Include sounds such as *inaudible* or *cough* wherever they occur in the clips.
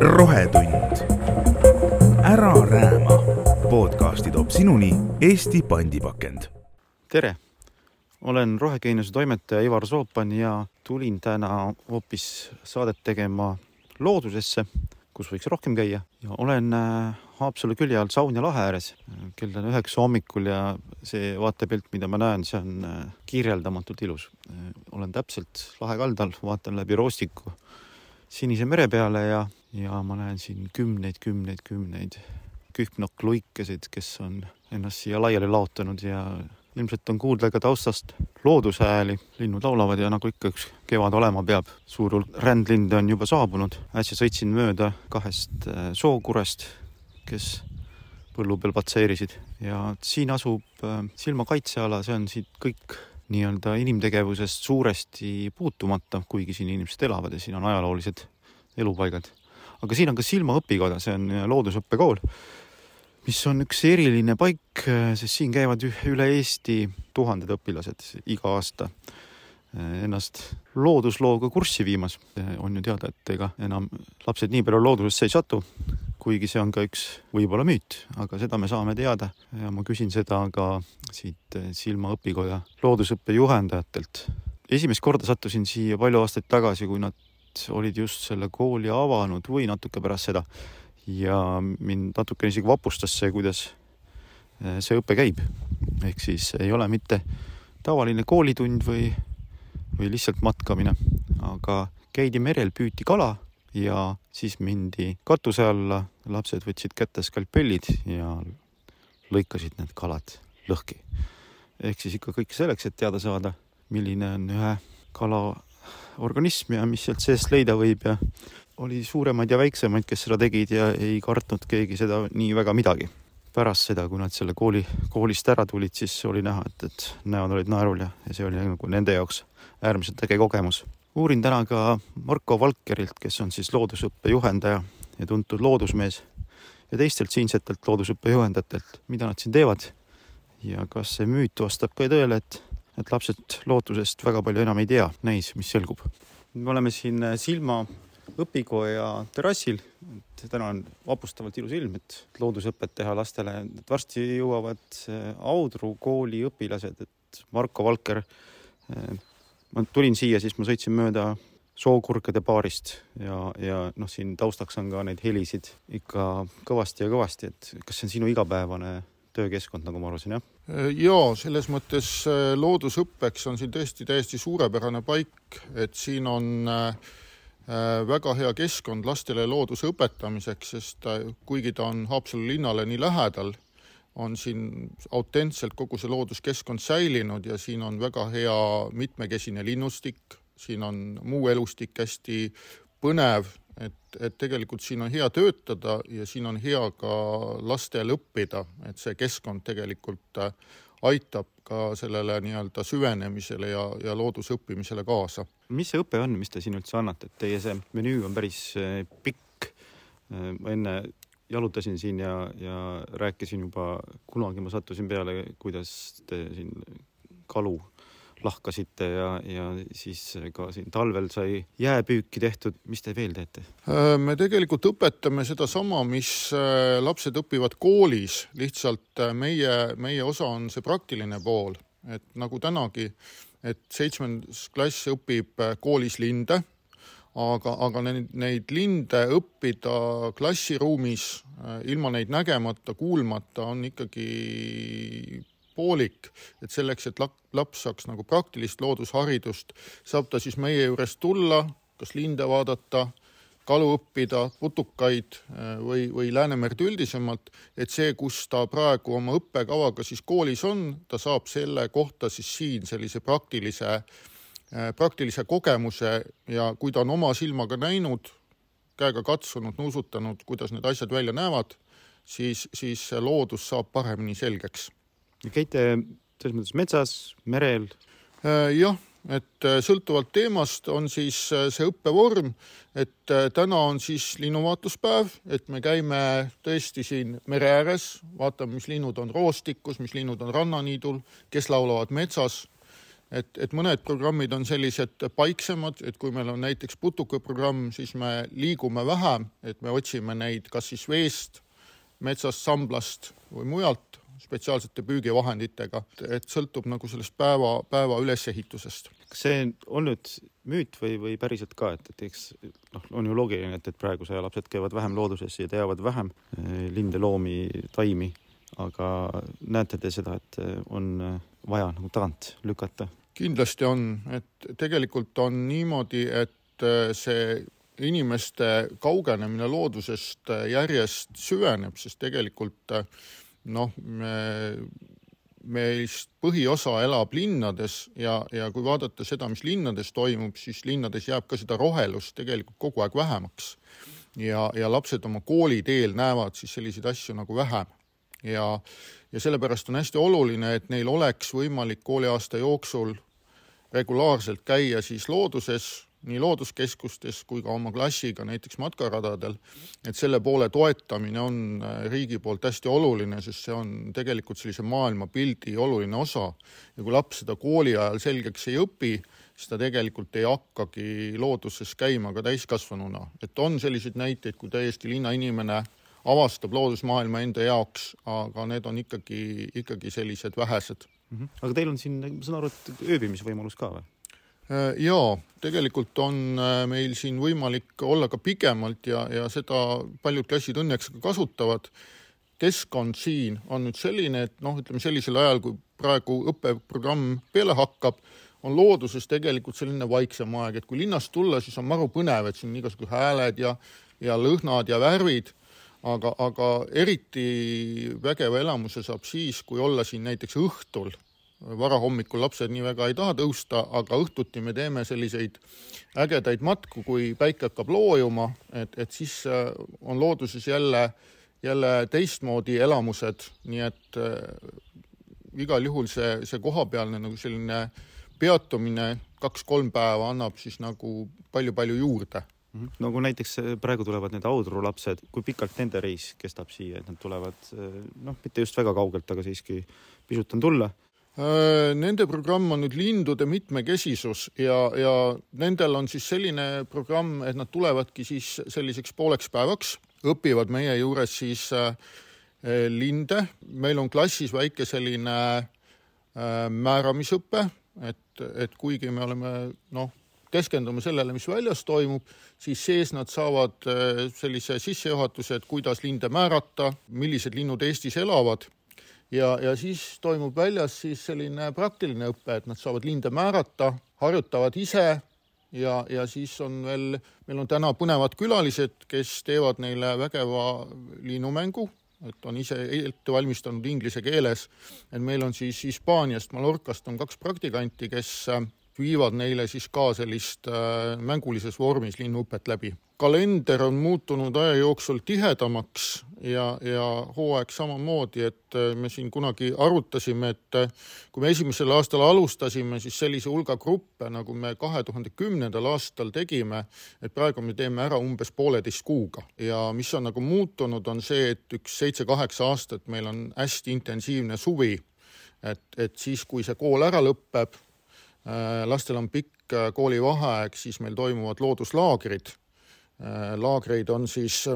rohetund. ära rääma. podcasti toob sinuni Eesti pandipakend. tere, olen Rohegeeniuse toimetaja Ivar Soopan ja tulin täna hoopis saadet tegema loodusesse, kus võiks rohkem käia ja olen äh, Haapsalu külje all Saunja lahe ääres. kell on üheksa hommikul ja see vaatepilt, mida ma näen, see on äh, kirjeldamatult ilus. Äh, olen täpselt lahe kaldal, vaatan läbi roostiku Sinise mere peale ja, ja ma näen siin kümneid, kümneid, kümneid kühmnokkluikesid, kes on ennast siia laiali laotanud ja ilmselt on kuulda ka taustast loodushääli, linnud laulavad ja nagu ikka üks kevad olema peab, suur hulk rändlinde on juba saabunud. äsja sõitsin mööda kahest äh, sookurest, kes põllu peal patseerisid ja siin asub äh, silmakaitseala, see on siit kõik nii-öelda inimtegevusest suuresti puutumata, kuigi siin inimesed elavad ja siin on ajaloolised elupaigad. aga siin on ka silmaõpikoda, see on loodusõppekool, mis on üks eriline paik, sest siin käivad üle Eesti tuhanded õpilased iga aasta ennast looduslooga kurssi viimas. on ju teada, et ega enam lapsed nii palju loodusesse ei satu, kuigi see on ka üks võib-olla müüt, aga seda me saame teada ja ma küsin seda ka siit silmaõpikoja loodusõppe juhendajatelt. esimest korda sattusin siia palju aastaid tagasi, kui nad olid just selle kooli avanud või natuke pärast seda ja mind natukene isegi vapustas see, kuidas eh, see õpe käib. ehk siis ei ole mitte tavaline koolitund või, või lihtsalt matkamine, aga käidi merel, püüti kala ja siis mindi katuse alla, lapsed võtsid kätte skalpellid ja lõikasid need kalad lõhki. ehk siis ikka kõik selleks, et teada saada, milline on ühe kala organism ja mis sealt seest leida võib ja oli suuremaid ja väiksemaid, kes seda tegid ja ei kartnud keegi seda nii väga midagi. Pärast seda, kui nad selle kooli, koolist ära tulid, siis oli näha, et, et näod olid naerul ja, ja see oli nagu nende jaoks äärmiselt äge kogemus uurin täna ka Marko Valkerilt, kes on siis loodusõppe juhendaja ja tuntud loodusmees ja teistelt siinsetelt loodusõppe juhendajatelt, mida nad siin teevad ja kas see müüt vastab ka tõele, et, et lapsed lootusest väga palju enam ei tea, näis, mis selgub. me oleme siin Silma õpikoja terrassil, täna on vapustavalt ilus ilm, et loodusõpet teha lastele, et varsti jõuavad Audru kooli õpilased, et Marko Valker ma tulin siia, siis ma sõitsin mööda sookurgede baarist. Ja, ja noh, siin taustaks on ka neid helisid ikka kõvasti ja kõvasti, et kas see on sinu igapäevane töökeskkond, nagu ma aru saan, jah? ja selles mõttes loodusõppeks on siin tõesti täiesti suurepärane paik, et siin on äh, väga hea keskkond lastele looduse õpetamiseks, sest kuigi ta on Haapsalu linnale nii lähedal on siin autentselt kogu see looduskeskkond säilinud ja siin on väga hea mitmekesine linnustik, siin on muu elustik hästi põnev, et, et tegelikult siin on hea töötada ja siin on hea ka lastel õppida, et see keskkond tegelikult äh, aitab ka sellele nii-öelda süvenemisele ja, ja loodusõppimisele kaasa. mis see õpe on, mis te siin üldse annate, et teie see menüü on päris äh, pikk. Äh, ma enne jalutasin siin ja, ja rääkisin juba, kunagi ma sattusin peale, kuidas te siin kalu lahkasite ja, ja siis ka siin talvel sai jääpüüki tehtud. mis te veel teete? Äh, me tegelikult õpetame sedasama, mis äh, lapsed õpivad koolis, lihtsalt äh, meie, meie osa on see praktiline pool, et nagu tänagi, et seitsmendas klass õpib koolis linde aga, aga neid, neid linde õppida klassiruumis äh, ilma neid nägemata, kuulmata on ikkagi poolik, et selleks, et laps saaks nagu praktilist loodusharidust, saab ta siis meie juures tulla, kas linde vaadata, kalu õppida, putukaid äh, või, või Läänemerd üldisemalt, et see, kus ta praegu oma õppekavaga siis koolis on, ta saab selle kohta siis siin sellise praktilise äh, praktilise kogemuse ja kui ta on oma silmaga näinud, käega katsunud, nuusutanud, kuidas need asjad välja näevad, siis, siis loodus saab paremini selgeks. Käite selles mõttes metsas, merel? Äh, jah, et äh, sõltuvalt teemast on siis see õppevorm, et täna on siis linnuvaatuspäev, et me käime tõesti siin mere ääres, vaatame, mis linnud on roostikus, mis linnud on rannaniidul, kes laulavad metsas et, et mõned programmid on sellised paiksemad, et kui meil on näiteks putukaprogramm, siis me liigume vähem, et me otsime neid kas siis veest, metsast, samblast või mujalt spetsiaalsete püügivahenditega, et sõltub nagu sellest päeva, päeva ülesehitusest. kas see on nüüd müüt või, või päriselt ka, et, et eks noh, on ju loogiline, et, et praeguse aja lapsed käivad vähem looduses ja teavad vähem eh, linde, loomi, taimi, aga näete te seda, et eh, on eh, vaja nagu tagant lükata? kindlasti on, et tegelikult on niimoodi, et see inimeste kaugenemine loodusest järjest süveneb, sest tegelikult noh, me, meist põhiosa elab linnades ja, ja kui vaadata seda, mis linnades toimub, siis linnades jääb ka seda rohelust tegelikult kogu aeg vähemaks. ja, ja lapsed oma kooliteel näevad siis selliseid asju nagu vähem. ja, ja sellepärast on hästi oluline, et neil oleks võimalik kooliaasta jooksul regulaarselt käia siis looduses nii looduskeskustes kui ka oma klassiga näiteks matkaradadel, et selle poole toetamine on äh, riigi poolt hästi oluline, sest see on tegelikult sellise maailmapildi oluline osa. ja kui laps seda kooli ajal selgeks ei õpi, siis ta tegelikult ei hakkagi looduses käima ka täiskasvanuna. et on selliseid näiteid, kui täiesti linnainimene avastab loodusmaailma enda jaoks, aga need on ikkagi, ikkagi sellised vähesed mm. -hmm. aga teil on siin, ma saan aru, et ööbimisvõimalus ka või? Äh, jaa, tegelikult on äh, meil siin võimalik olla ka pikemalt ja, ja seda paljud klassid õnneks ka kasutavad. keskkond siin on nüüd selline, et noh, ütleme sellisel ajal, kui praegu õppeprogramm peale hakkab, on looduses tegelikult selline vaiksem aeg, et kui linnast tulla, siis on maru põnev, et siin igasugused hääled ja, ja lõhnad ja värvid, aga, aga eriti vägeva elamuse saab siis, kui olla siin näiteks õhtul varahommikul lapsed nii väga ei taha tõusta, aga õhtuti me teeme selliseid ägedaid matku, kui päike hakkab loojuma, et, et siis äh, on looduses jälle, jälle teistmoodi elamused, nii et äh, igal juhul see, see kohapealne nagu selline peatumine kaks-kolm päeva annab siis nagu palju-palju juurde mhm. no kui näiteks äh, praegu tulevad need Audru lapsed, kui pikalt nende reis kestab siia, et nad tulevad äh, noh, mitte just väga kaugelt, aga siiski pisut on tulla nende programm on nüüd lindude mitmekesisus ja, ja nendel on siis selline programm, et nad tulevadki siis selliseks pooleks päevaks, õpivad meie juures siis linde, meil on klassis väike selline määramisõpe, et, et kuigi me oleme noh, keskendume sellele, mis väljas toimub, siis sees nad saavad sellise sissejuhatuse, et kuidas linde määrata, millised linnud Eestis elavad ja, ja siis toimub väljas siis selline praktiline õpe, et nad saavad linde määrata, harjutavad ise ja, ja siis on veel, meil on täna põnevad külalised, kes teevad neile vägeva linnumängu, et on ise ette valmistanud inglise keeles. et meil on siis Hispaaniast, Mallorcast on kaks praktikanti, kes viivad neile siis ka sellist äh, mängulises vormis linnuõpet läbi kalender on muutunud aja jooksul tihedamaks ja, ja hooaeg samamoodi, et äh, me siin kunagi arutasime, et äh, kui me esimesel aastal alustasime, siis sellise hulga gruppe, nagu me kahe tuhande kümnendal aastal tegime, et praegu me teeme ära umbes pooleteist kuuga ja mis on nagu muutunud, on see, et üks seitse-kaheksa aastat meil on hästi intensiivne suvi. et, et siis, kui see kool ära lõpeb, lastel on pikk koolivaheaeg, siis meil toimuvad looduslaagrid Äh, laagreid on siis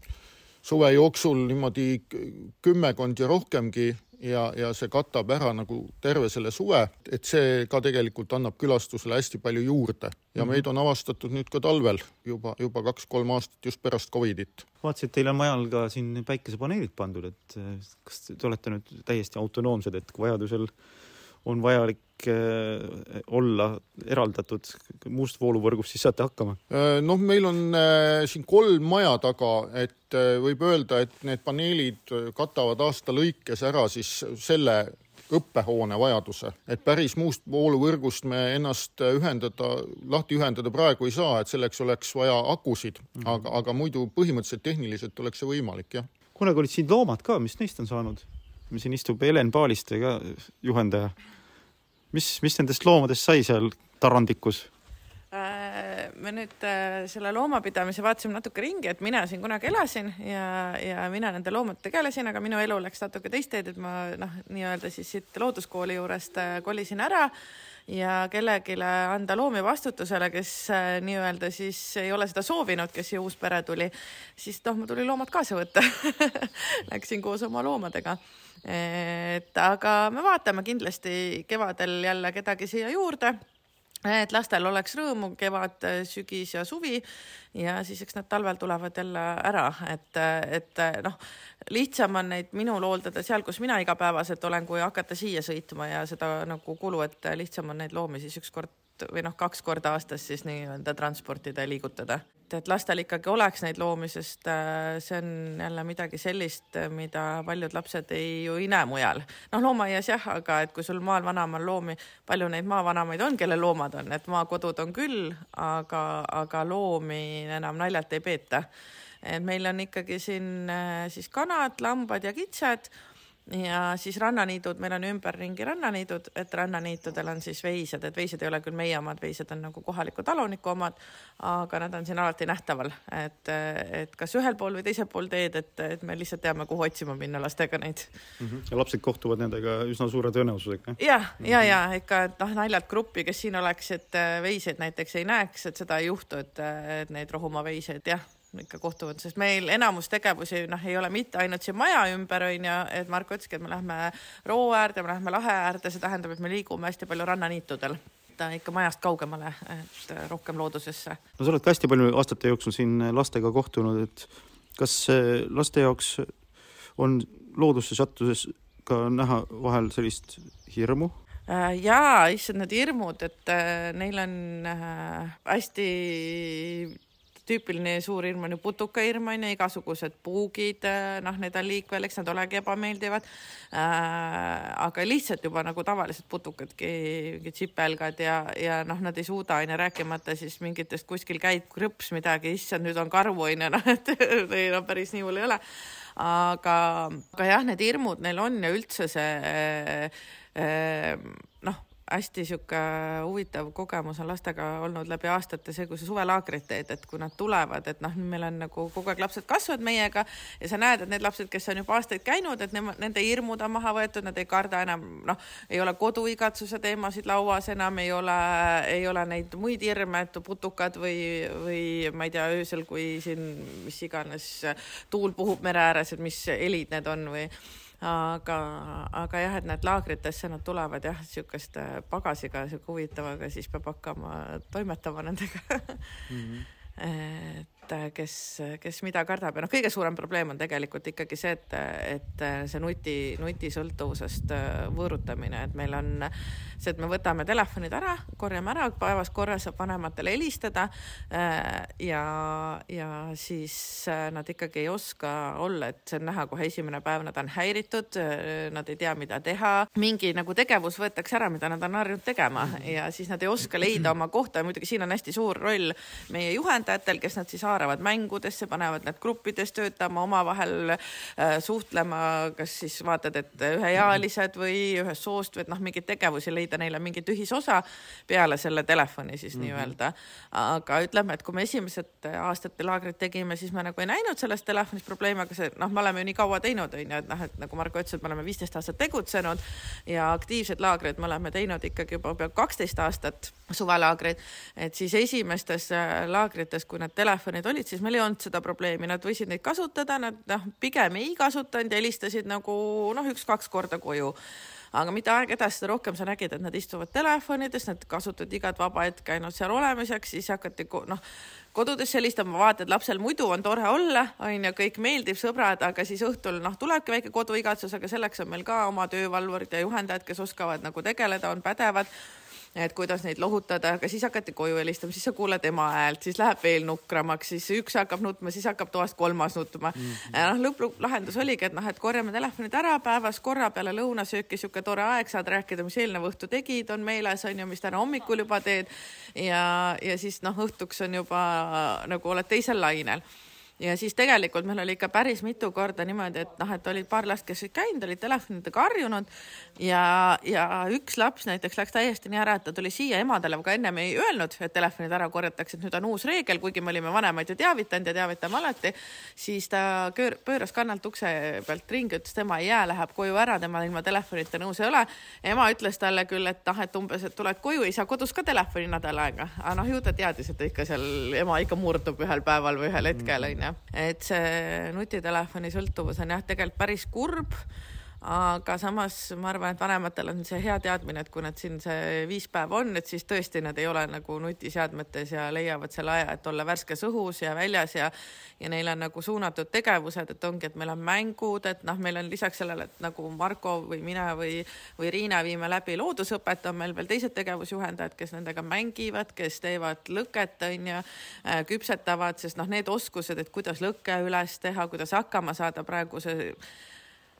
*clears throat* suve jooksul niimoodi kümmekond ja rohkemgi ja, ja see katab ära nagu terve selle suve, et see ka tegelikult annab külastusele hästi palju juurde ja mhm. meid on avastatud nüüd ka talvel juba, juba kaks-kolm aastat just pärast Covidit. vaatasin, et teil on majal ka siin päikesepaneelid pandud, et kas te olete nüüd täiesti autonoomsed, et kui vajadusel on vajalik äh, olla eraldatud muust vooluvõrgust, siis saate hakkama? Äh, noh, meil on äh, siin kolm maja taga, et võib öelda, et need paneelid katavad aasta lõikes ära siis selle õppehoone vajaduse, et päris muust vooluvõrgust me ennast ühendada, lahti ühendada praegu ei saa, et selleks oleks vaja akusid mm, -hmm. aga, aga muidu põhimõtteliselt tehniliselt oleks see võimalik, jah. kunagi olid siin loomad ka, mis neist on saanud? siin istub Helen Paaliste ka juhendaja mis, mis nendest loomadest sai seal Tarandikus? Äh, me nüüd äh, selle loomapidamise vaatasime natuke ringi, et mina siin kunagi elasin ja, ja mina nende loomadega tegelesin, aga minu elu läks natuke teist teed, et ma noh, nii-öelda siis siit looduskooli juurest äh, kolisin ära ja kellelegi anda loomi vastutusele, kes nii-öelda siis ei ole seda soovinud, kes siia uus pere tuli, siis noh, mul tuli loomad kaasa võtta *laughs* Läksin koos oma loomadega et aga me vaatame kindlasti kevadel jälle kedagi siia juurde et lastel oleks rõõmu kevad, sügis ja suvi. Ja siis eks nad talvel tulevad jälle ära, et, et noh, lihtsam on neid minul hooldada seal, kus mina igapäevaselt olen, kui hakata siia sõitma ja seda nagu kulu, et lihtsam on neid loomi siis ükskord või noh, kaks korda aastas siis nii-öelda transportida ja liigutada et, et lastel ikkagi oleks neid loomi, sest äh, see on jälle midagi sellist, mida paljud lapsed ei ju ei näe mujal. noh, loomaaias jah, aga et kui sul maal vanamaal loomi, palju neid maavanamaid on, kellel loomad on, et maakodud on küll, aga, aga loomi enam naljalt ei peeta. et meil on ikkagi siin äh, siis kanad, lambad ja kitsed ja siis rannaniidud, meil on ümberringi rannaniidud, et rannaniitudel on siis veised, et veised ei ole küll meie omad, veised on nagu kohaliku taluniku omad, aga nad on siin alati nähtaval, et, et kas ühel pool või teisel pool teed, et, et me lihtsalt teame, kuhu otsima minna lastega neid mm. -hmm. ja lapsed kohtuvad nendega üsna suure tõenäosusega. jah, ja, ja ikka, et noh, naljalt gruppi, kes siin oleks, et veiseid näiteks ei näeks, et seda ei juhtu, et, et neid rohumaa veiseid jah ikka kohtuvad, sest meil enamus tegevusi noh, ei ole mitte ainult siin maja ümber onju, et Marko ütleski, et me lähme roo äärde, me lähme lahe äärde, see tähendab, et me liigume hästi palju rannaniitudel ikka majast kaugemale, et rohkem loodusesse. no sa oled ka hästi palju aastate jooksul siin lastega kohtunud, et kas laste jaoks on loodusse sattudes ka näha vahel sellist hirmu? Äh, jaa, issand need hirmud, et äh, neil on äh, hästi tüüpiline suur hirm on ju putukahirm on ju, igasugused puugid, äh, noh, need on liikvel, eks nad olegi ebameeldivad äh,. aga lihtsalt juba nagu tavalised putukadki, mingid sipelgad ja, ja noh, nad ei suuda on ju, rääkimata siis mingitest kuskil käib krõps midagi, issand, nüüd on karvu on ju, noh, et *laughs* ei no päris nii hull ei ole. aga, aga jah, need hirmud neil on ja üldse see äh, äh, hästi sihuke huvitav kogemus on lastega olnud läbi aastate see, kui sa suvelaagrit teed, et kui nad tulevad, et noh, meil on nagu kogu aeg lapsed kasvavad meiega ja sa näed, et need lapsed, kes on juba aastaid käinud, et nema, nende hirmud on maha võetud, nad ei karda enam, noh, ei ole koduigatsuse teemasid lauas enam, ei ole, ei ole neid muid hirme, et putukad või, või ma ei tea, öösel, kui siin mis iganes tuul puhub mere ääres, et mis helid need on või aga, aga jah, et need laagritesse nad tulevad jah, sihukeste pagasiga, sihuke huvitavaga, siis peab hakkama toimetama nendega mm. -hmm. *laughs* et et kes, kes mida kardab. Ja noh, kõige suurem probleem on tegelikult ikkagi see, et, et see nuti, nutisõltuvusest äh, võõrutamine, et meil on see, et me võtame telefonid ära, korjame ära, päevas korra saab vanematele helistada äh, ja, ja siis äh, nad ikkagi ei oska olla, et see on näha kohe esimene päev, nad on häiritud, nad ei tea, mida teha, mingi nagu tegevus võetakse ära, mida nad on harjunud tegema ja siis nad ei oska leida oma kohta. Ja muidugi siin on hästi suur roll meie juhendajatel, kes nad siis haaravad mängudesse, panevad nad gruppides töötama, omavahel äh, suhtlema, kas siis vaatad, et üheealised või ühest soost või et noh, mingeid tegevusi leida neile mingit ühisosa peale selle telefoni siis mm -hmm. nii-öelda. aga ütleme, et kui me esimesed aastate laagrit tegime, siis me nagu ei näinud selles telefonis probleemi, aga see noh, me oleme ju nii kaua teinud, on ju, et noh, et nagu Marko ütles, et me oleme viisteist aastat tegutsenud ja aktiivseid laagreid me oleme teinud ikkagi juba peaaegu kaksteist aastat, suvelaagreid, et siis esimestes äh, laagrites, kui need telefonid olid, siis meil ei olnud seda probleemi, nad võisid neid kasutada, nad noh, pigem ei kasutanud ja helistasid nagu noh, üks-kaks korda koju. Aga mida aeg edasi, seda rohkem sa nägid, et nad istuvad telefonides, nad kasutavad igat vaba hetke ainult seal olemiseks, siis hakati noh, kodudes helistama, vaatad, lapsel muidu on tore olla, onju, kõik meeldib, sõbrad, aga siis õhtul noh, tulebki väike koduigatsus, aga selleks on meil ka oma töövalvurid ja juhendajad, kes oskavad nagu tegeleda, on pädevad et kuidas neid lohutada, aga siis hakati koju helistama, siis sa kuuled ema häält, siis läheb veel nukramaks, siis üks hakkab nutma, siis hakkab toast kolmas nutma mm. -hmm. ja noh, lõpplahendus oligi, et noh, et korjame telefonid ära päevas korra peale lõunasööki, sihuke tore aeg, saad rääkida, mis eelnev õhtu tegid, on meeles, on ju, mis täna hommikul juba teed. ja, ja siis noh, õhtuks on juba nagu oled teisel lainel ja siis tegelikult meil oli ikka päris mitu korda niimoodi, et noh, et olid paar last, kes olid käinud, olid telefonidega harjunud ja, ja üks laps näiteks läks täiesti nii ära, et ta tuli siia emadele ka ennem ei öelnud, et telefonid ära korjatakse, et nüüd on uus reegel, kuigi me olime vanemaid ju teavitanud ja teavitame alati. siis ta pööras kannalt ukse pealt ringi, ütles, tema ei jää, läheb koju ära, tema ilma telefonita nõus ei ole. ema ütles talle küll, et noh, et umbes, et tuled koju, ei saa kodus ka telefoni nädal aega, aga noh, ju ta teadis, et ikka seal ema ikka murdub ühel päeval või ühel hetkel onju et see nutitelefoni sõltuvus on jah, tegelikult päris kurb aga samas ma arvan, et vanematel on see hea teadmine, et kui nad siin see viis päeva on, et siis tõesti nad ei ole nagu nutiseadmetes ja leiavad selle aja, et olla värskes õhus ja väljas ja ja neil on nagu suunatud tegevused, et ongi, et meil on mängud, et noh, meil on lisaks sellele, et nagu Marko või mina või, või Riina viime läbi loodusõpet, on meil veel teised tegevusjuhendajad, kes nendega mängivad, kes teevad lõket, on ju, äh, küpsetavad, sest noh, need oskused, et kuidas lõke üles teha, kuidas hakkama saada praeguse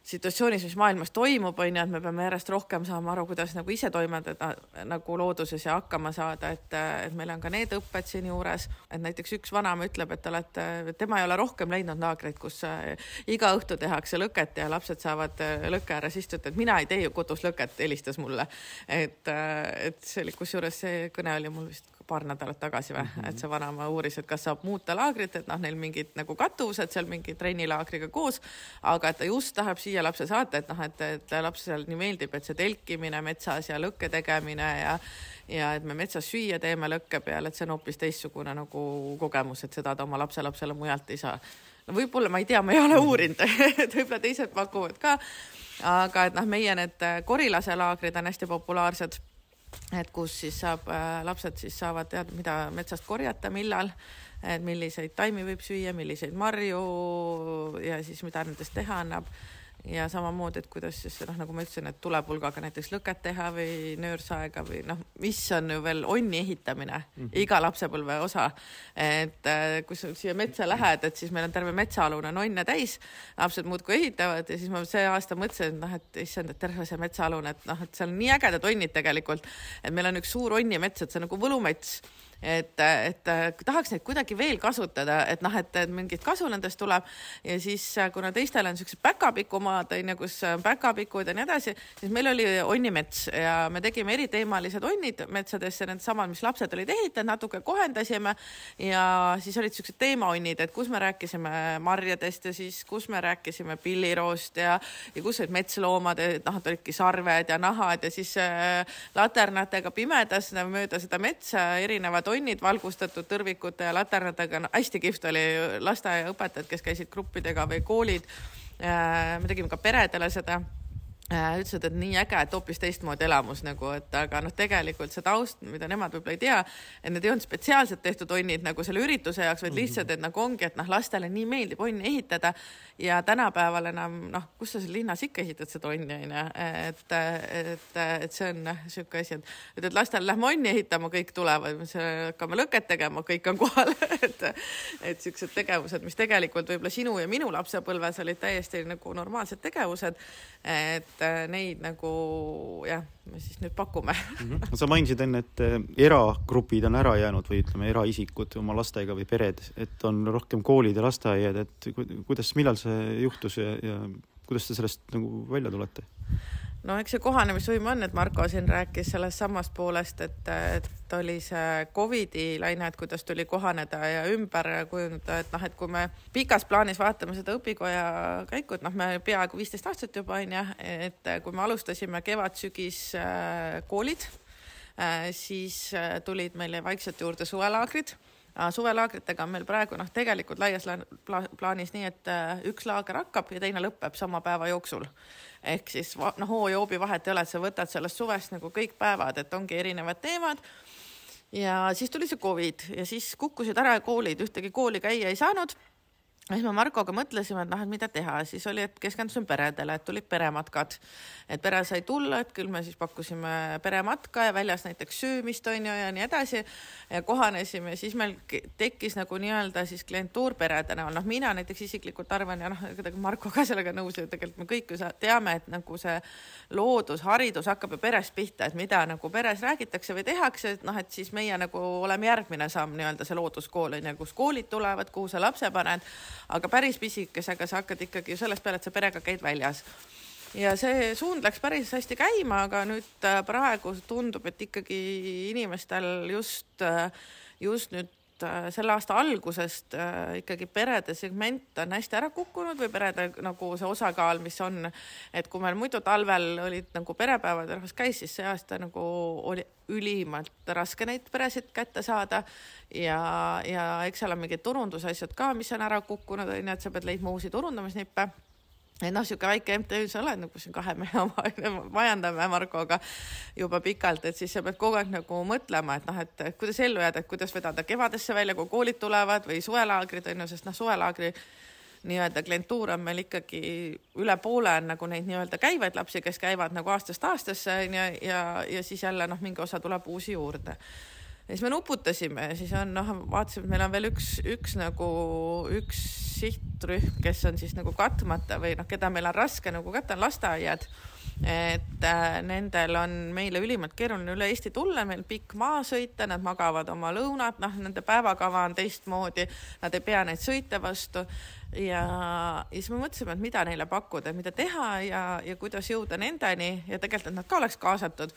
situatsioonis, mis maailmas toimub, on ju, et me peame järjest rohkem saama aru, kuidas nagu ise toimetada nagu looduses ja hakkama saada, et, et meil on ka need õpped siinjuures, et näiteks üks vanaema ütleb, et te olete, tema ei ole rohkem leidnud laagreid, kus äh, iga õhtu tehakse lõket ja lapsed saavad äh, lõkke ääres istuda, et mina ei tee ju kodus lõket, helistas mulle. et, äh, et see oli, kusjuures see kõne oli mul vist paar nädalat tagasi või mm, -hmm. et see vanaema uuris, et kas saab muuta laagrit, et noh, neil mingid nagu kattuvused seal mingi trennilaagriga koos, aga et ta just tahab siia lapse saata, et noh, et, et lapsele nii meeldib, et see telkimine metsas ja lõkke tegemine ja ja et me metsas süüa teeme lõkke peal, et see on hoopis teistsugune nagu kogemus, et seda ta oma lapselapsele mujalt ei saa. no võib-olla ma ei tea, ma ei ole uurinud *laughs* et võib-olla teised pakuvad ka. aga et noh, meie need korilaselaagrid on hästi populaarsed et kus siis saab, äh, lapsed siis saavad teada, mida metsast korjata, millal, milliseid taimi võib süüa, milliseid marju ja siis mida nendest teha annab ja samamoodi, et kuidas siis noh, nagu ma ütlesin, et tulepulgaga näiteks lõket teha või nöörsaega või noh, mis on ju veel onni ehitamine mm, -hmm. iga lapsepõlve osa. et äh, kui sa siia metsa lähed, et siis meil on terve metsaalune nonne täis, lapsed muudkui ehitavad ja siis ma see aasta mõtlesin, et noh, et issand, et terve see metsaalune, et noh, et seal on nii ägedad onnid tegelikult, et meil on üks suur onnimets, et see on nagu võlumets et, et tahaks neid kuidagi veel kasutada, et noh, et, mingit kasu nendest tuleb. Ja siis kuna teistel on siuksed päkapikumaad onju, kus päkapikud ja nii edasi, siis meil oli onnimets ja me tegime eriteemalised onnid metsadesse, needsamad, mis lapsed olid ehitanud, natuke kohendasime. Ja siis olid siuksed teemaonnid, et kus me rääkisime marjadest ja siis, kus me rääkisime pilliroost ja, ja kus olid metsloomad, et noh, et olidki sarved ja nahad ja siis äh, laternatega pimedas mööda seda metsa erinevad tonnid valgustatud tõrvikute ja laternatega no,, hästi kihvt oli lasteaiaõpetajad, kes käisid gruppidega või koolid. Äh, me tegime ka peredele seda Äh, ütlesid, et nii äge, et hoopis teistmoodi elamus nagu, et aga noh, tegelikult see taust, mida nemad võib-olla ei tea, et need ei olnud spetsiaalselt tehtud onnid nagu selle ürituse jaoks, vaid lihtsalt, et nagu ongi, et noh, lastele nii meeldib onni ehitada ja tänapäeval enam noh, kus sa seal linnas ikka ehitad seda onni onju, et, et, et see on noh, sihuke asi, et, et, et lastele lähme onni ehitama, kõik tulevad, hakkame lõket tegema, kõik on kohal *laughs* et, et siuksed tegevused, mis tegelikult võib-olla sinu ja minu lapsepõlves olid täiesti nagu normaalsed tegevused, et et äh, neid nagu jah, me siis nüüd pakume mm. -hmm. sa mainisid enne, et äh, eragrupid on ära jäänud või ütleme, eraisikud oma lastega või pered, et on rohkem koolid ja lasteaiad, et kuidas, millal see juhtus ja, ja kuidas te sellest nagu välja tulete? No eks see kohanemisvõime on, et Marko siin rääkis sellest samast poolest, et, et oli see Covidi laine, et kuidas tuli kohaneda ja ümber kujundada, et noh, et kui me pikas plaanis vaatame seda õpikoja käiku, et noh, me peaaegu viisteist aastat juba on ju, et kui me alustasime kevad-sügis äh, koolid, äh, siis äh, tulid meile vaikselt juurde suvelaagrid. Suvelaagritega on meil praegu noh, tegelikult laias plaanis nii, et üks laager hakkab ja teine lõpeb sama päeva jooksul ehk siis noh, hoo ja hoobi vahet ei ole, et sa võtad sellest suvest nagu kõik päevad, et ongi erinevad teemad. ja siis tuli see Covid ja siis kukkusid ära koolid, ühtegi kooli käia ei saanud siis me Markoga mõtlesime, et noh, et mida teha, siis oli, et keskendusime peredele, et tulid perematkad. et pere sai tulla, et küll me siis pakkusime perematka ja väljas näiteks söömist on ju ja nii edasi. ja kohanesime, siis meil tekkis nagu nii-öelda siis klientuur perede näol, noh, mina näiteks isiklikult arvan ja noh, kuidagi Marko ka sellega nõus ja tegelikult me kõik ju teame, et nagu see loodusharidus hakkab ju perest pihta, et mida nagu peres räägitakse või tehakse, et noh, et siis meie nagu oleme järgmine samm nii-öelda see looduskool on ju, kus koolid tulevad, kuhu sa lapse paned aga päris pisikesega sa hakkad ikkagi ju sellest peale, et sa perega käid väljas. Ja see suund läks päris hästi käima, aga nüüd äh, praegu tundub, et ikkagi inimestel just, äh, just nüüd äh, selle aasta algusest ikkagi perede segment on hästi ära kukkunud või perede nagu see osakaal, mis on, et kui meil muidu talvel olid nagu perepäevad ja rahvas käis, siis see aasta nagu oli ülimalt raske neid peresid kätte saada. Ja, ja eks seal on mingid turundusasjad ka, mis on ära kukkunud, onju, et sa pead leidma uusi turundamisnippe et noh, sihuke väike MTÜ sa oled nagu siin kahe mehe oma, *laughs* majandame Markoga juba pikalt, et siis sa pead kogu aeg nagu mõtlema, et noh, et kuidas ellu jääda, et kuidas vedada kevadesse välja, kui koolid tulevad või suvelaagrid on ju, sest noh, suvelaagri nii-öelda klientuur on meil ikkagi üle poole on nagu neid nii-öelda käivaid lapsi, kes käivad nagu aastast aastasse onju ja, ja, ja siis jälle noh, mingi osa tuleb uusi juurde ja siis me nuputasime ja siis on noh, vaatasime, et meil on veel üks, üks nagu üks sihtrühm, kes on siis nagu katmata või noh, keda meil on raske nagu katta, on lasteaiad. et äh, nendel on meile ülimalt keeruline üle Eesti tulla, meil pikk maa sõita, nad magavad oma lõunat, noh, nende päevakava on teistmoodi, nad ei pea neid sõite vastu. Ja, ja siis me mõtlesime, et mida neile pakkuda, mida teha ja, ja kuidas jõuda nendeni. Ja tegelikult, et nad ka oleks kaasatud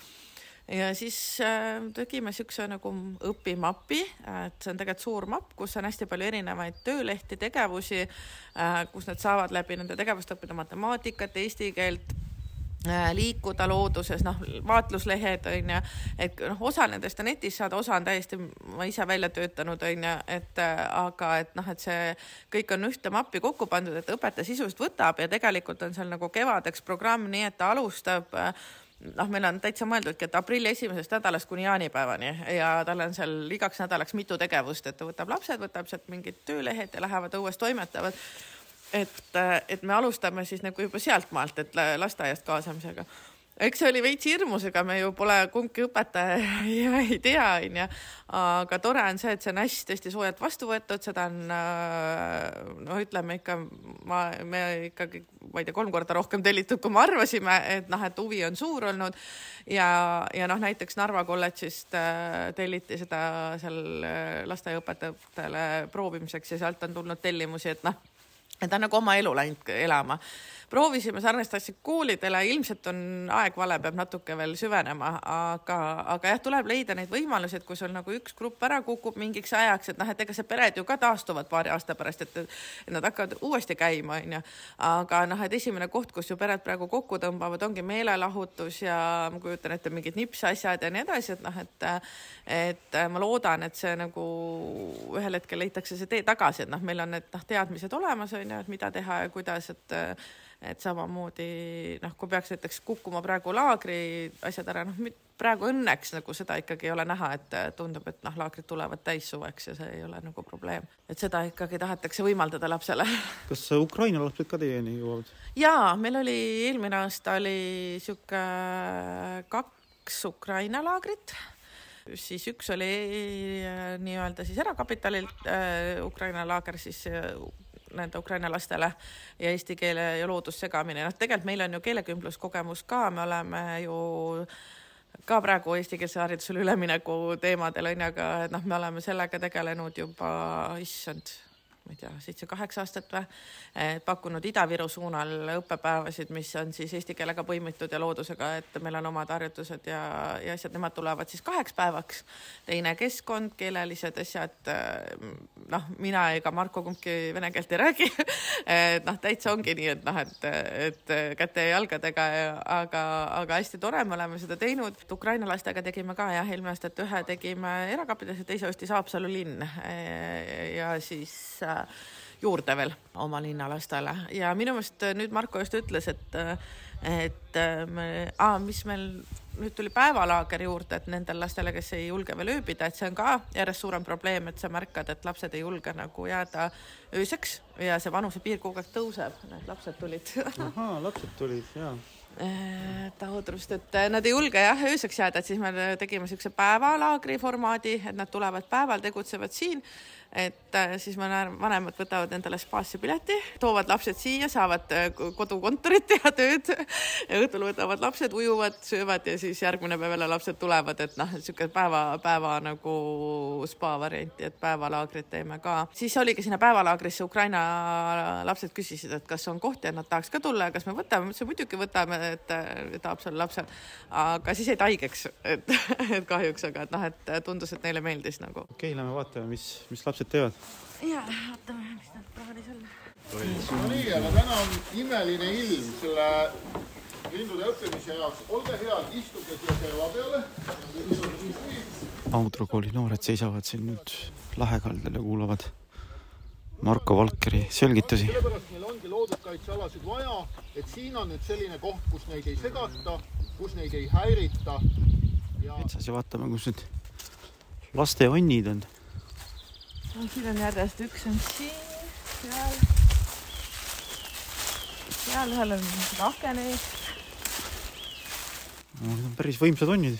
ja siis äh, tegime siukse nagu õpimapi, et see on tegelikult suur mapp, kus on hästi palju erinevaid töölehti, tegevusi äh,, kus nad saavad läbi nende tegevuste õppida matemaatikat, eesti keelt äh, liikuda looduses, noh, vaatluslehed on ju, et noh, osa nendest on netis saada, osa on täiesti ma ise välja töötanud, on ju, et aga et noh, et see kõik on ühte mappi kokku pandud, et õpetaja sisust võtab ja tegelikult on seal nagu kevadeks programm, nii et ta alustab äh, noh, meil on täitsa mõeldudki, et aprilli esimesest nädalast kuni jaanipäevani ja tal on seal igaks nädalaks mitu tegevust, et ta võtab lapsed, võtab sealt mingid töölehed ja lähevad õues toimetavad. et, et me alustame siis nagu juba sealtmaalt, et lasteaiast kaasamisega eks see oli veits hirmus, ega me ju pole kumbki õpetaja *laughs* ja ei tea, onju. aga tore on see, et see on hästi-hästi soojalt vastu võetud, seda on noh, ütleme ikka ma, me ikkagi, ma ei tea, kolm korda rohkem tellitud, kui me arvasime, et noh, et huvi on suur olnud. Ja, ja noh, näiteks Narva kolledžist äh, telliti seda seal äh, lasteaiaõpetajatele proovimiseks ja sealt on tulnud tellimusi, et noh, et ta on nagu oma elu läinud elama proovisime sarnast asja koolidele, ilmselt on aeg vale, peab natuke veel süvenema, aga, aga jah, tuleb leida neid võimalusi, et kui sul nagu üks grupp ära kukub mingiks ajaks, et noh, et ega see pered ju ka taastuvad paari aasta pärast, et, nad hakkavad uuesti käima, onju. aga noh, et esimene koht, kus ju pered praegu kokku tõmbavad, ongi meelelahutus ja ma kujutan ette mingid nipsasjad ja nii edasi, et noh, et, et ma loodan, et see nagu ühel hetkel leitakse see tee tagasi, et noh, meil on need noh, teadmised olemas, onju, et mida teha ja kuidas, et et samamoodi noh, kui peaks näiteks kukkuma praegu laagri asjad ära, noh praegu õnneks nagu seda ikkagi ei ole näha, et tundub, et noh, laagrid tulevad täis suveks ja see ei ole nagu probleem, et seda ikkagi tahetakse võimaldada lapsele. *laughs* kas Ukraina lapsed ka teieni jõuavad? ja meil oli eelmine aasta oli sihuke kaks Ukraina laagrit siis üks oli äh, nii-öelda siis erakapitalilt äh, Ukraina laager siis äh, nende Ukraina lastele ja eesti keele ja loodus segamine, noh, tegelikult meil on ju keelekümbluskogemus ka, me oleme ju ka praegu eestikeelsele haridusele ülemineku teemadel onju, aga noh, me oleme sellega tegelenud juba, issand ma ei tea, seitse-kaheksa aastat või, pakkunud Ida-Viru suunal õppepäevasid, mis on siis eesti keelega põimitud ja loodusega, et meil on omad harjutused ja, ja asjad, nemad tulevad siis kaheks päevaks. teine keskkond, keelelised asjad. noh, mina ega Marko kumbki vene keelt ei räägi *laughs* et noh, täitsa ongi nii, et noh, et, et käte ja jalgadega, aga, aga hästi tore, me oleme seda teinud. Ukraina lastega tegime ka jah, eelmine aasta, et ühe tegime erakapitas ja teise ostis Haapsalu linn ja siis juurde veel oma linnalastele. Ja minu meelest nüüd Marko just ütles, et, et me, aa, mis meil nüüd tuli päevalaager juurde, et nendel lastele, kes ei julge veel ööbida, et see on ka järjest suurem probleem, et sa märkad, et lapsed ei julge nagu jääda ööseks ja see vanusepiir kogu aeg tõuseb, need lapsed tulid. Ahaa, lapsed tulid ja taudrust, et nad ei julge jah ööseks jääda, et siis me tegime siukse päevalaagri formaadi, et nad tulevad päeval, tegutsevad siin et äh, siis vanemad võtavad endale spaasse pileti, toovad lapsed siia, saavad äh, kodukontorit teha tööd. õhtul võtavad lapsed, ujuvad, söövad ja siis järgmine päev jälle lapsed tulevad, et noh, sihuke päeva, päeva nagu spa varianti, et päevalaagrit teeme ka. siis oligi sinna päevalaagrisse Ukraina lapsed küsisid, et kas on kohti, et nad tahaks ka tulla ja kas me võtame, ma ütlesin muidugi võtame, et tahab seal lapsed. aga siis jäid haigeks, et, et kahjuks, aga et noh, et tundus, et neile meeldis nagu. okei okay,, lähme vaatame, mis, mis lapsed teevad. ja vaatame, mis nad plaanis on. no nii, aga täna on imeline ilm selle lindude õppimise jaoks. olge head, istuge siia serva peale. Audru kooli noored seisavad siin nüüd lahekaldal ja kuulavad Marko Valkeri selgitusi. sellepärast meil ongi looduskaitsealasid vaja, et siin on nüüd selline koht, kus neid ei segata, kus neid ei häirita ja.... metsas ja vaatame, kus need laste onnid on no siin on järjest, üks on siin, seal, seal ühel on aken ees. no need on päris võimsad onnid.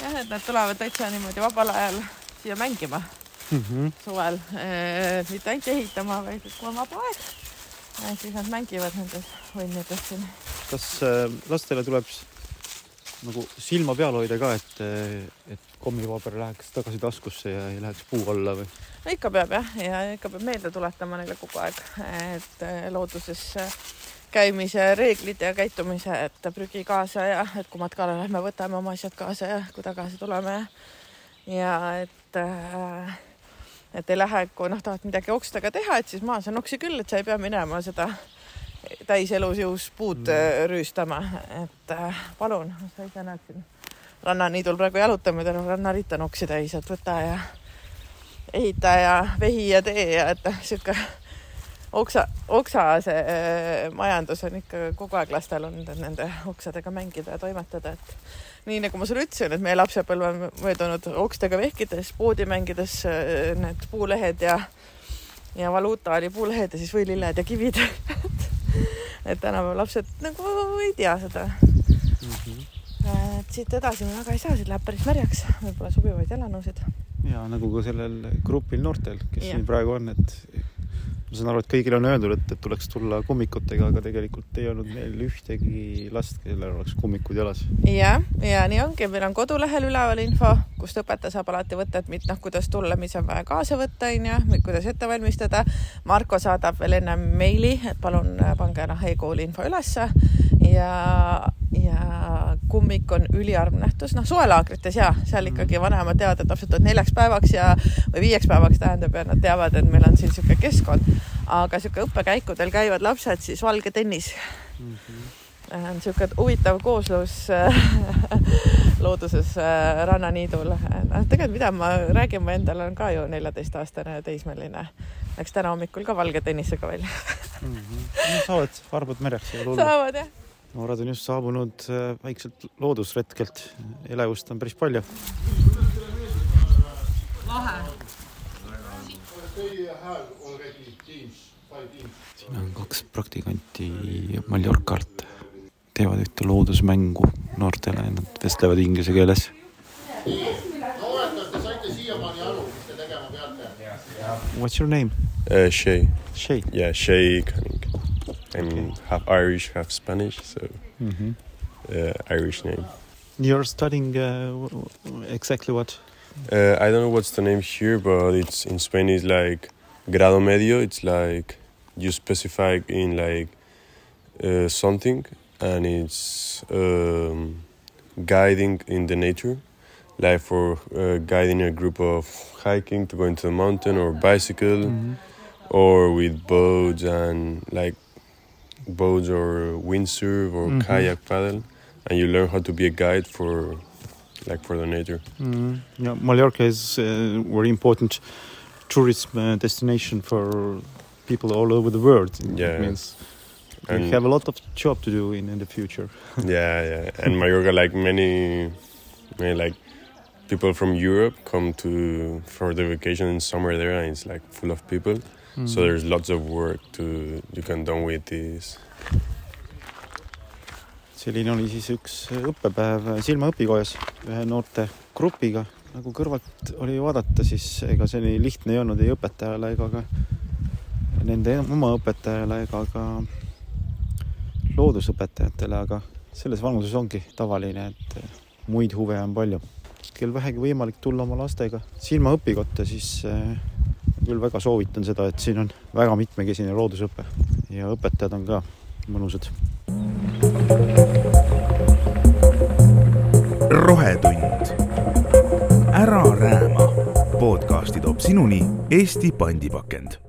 jah, et nad tulevad täitsa niimoodi vabal ajal siia mängima mm -hmm. suvel e,, mitte ainult ehitama, vaid on vaba aeg, siis nad mängivad nendes onnides siin. kas äh, lastele tuleb nagu silma peal hoida ka, et, et kommipaber läheks tagasi taskusse ja ei läheks puu alla või? no ikka peab jah, ja ikka peab meelde tuletama neile kogu aeg, et eh, looduses käimise reeglid ja käitumise, et prügi kaasa ja et kui matkale lähme, võtame oma asjad kaasa ja kui tagasi tuleme ja, ja et äh, et ei lähe, kui noh, tahad midagi okstega teha, et siis maas on oksi küll, et sa ei pea minema seda täiselus jõus puud mm. rüüstama, et äh, palun, sa ise näed siin rannaniidul praegu jalutame, terve rannaritt on oksi täis, et võta ja ehita ja vehi ja tee ja et noh, sihuke oksa, oksa see äh, majandus on ikka kogu aeg lastel olnud, et nende oksadega mängida ja toimetada, et nii nagu ma sulle ütlesin, et meie lapsepõlv on möödunud okstega vehkides, poodi mängides äh, need puulehed ja ja valuuta oli puulehed ja siis võililled ja kivid *laughs* et tänapäeva lapsed nagu ei tea seda mm. -hmm. et siit edasi me väga ei saa, siit läheb päris märjaks, võib-olla sobivaid jalanõusid. ja nagu ka sellel grupil noortel, kes ja. siin praegu on, et ma saan aru, et kõigile on öeldud, et, et tuleks tulla kummikutega, aga tegelikult ei olnud meil ühtegi last, kellel oleks kummikud jalas. jah, ja nii ongi, meil on kodulehel üleval info, kust õpetaja saab alati võtta, et noh, kuidas tulla, mis on vaja kaasa võtta, onju, kuidas ette valmistada. Marko saadab veel enne meili, et palun pange noh e-kooli info ülesse ja kummik on üliharv nähtus, noh suvelaagrites ja seal mhm. ikkagi vanemad teavad, et lapsed tulevad neljaks päevaks ja või viieks päevaks tähendab ja nad teavad, et meil on siin niisugune keskkond. aga niisugune õppekäikudel käivad lapsed siis valge tennis mm. -hmm on niisugune huvitav kooslus *laughs* looduses äh, rannaniidul. noh, tegelikult mida ma räägin, ma endal on ka ju neljateistaastane teismeline. Läks täna hommikul ka valge tennisega välja mm. -hmm. No, saavad harbud mereks. saavad jah noored on just saabunud äh, väikselt loodusretkelt, elevust on päris palju. lahe. siin on kaks praktikanti Mallorcalt, teevad ühte loodusmängu noortele, nad vestlevad inglise keeles. noored, kas te saite siiamaani aru, mis te tegema peate? What's your name uh,? Shay. Shay? Yeah, Shay. I'm okay. half Irish, half Spanish, so mm-hmm. uh, Irish name. You're studying uh, exactly what? Uh, I don't know what's the name here, but it's in Spain. It's like grado medio. It's like you specify in like uh, something, and it's um, guiding in the nature, like for uh, guiding a group of hiking to go into the mountain or bicycle, mm-hmm. or with boats and like boats or windsurf or mm -hmm. kayak paddle, and you learn how to be a guide for like for the nature. Mm -hmm. Yeah, Mallorca is uh, very important tourism uh, destination for people all over the world. Yeah. It means you And- have a lot of job to do in, in the future. *laughs* yeah, yeah. And Mallorca, like many, many like people from Europe come to for the vacation in summer there, and it's like full of people. So there's lots of work to you can done with this. selline oli siis üks õppepäev Silma õpikojas ühe noorte grupiga. nagu kõrvalt oli vaadata, siis ega see nii lihtne ei olnud ei õpetajale ega ka nende oma õpetajale ega ka loodusõpetajatele, aga selles vanuses ongi tavaline, et muid huve on palju. kel vähegi võimalik tulla oma lastega Silma õpikotta, siis küll väga soovitan seda, et siin on väga mitmekesine loodusõpe ja õpetajad on ka mõnusad rohetund. ära rääma. podcasti toob sinuni Eesti pandipakend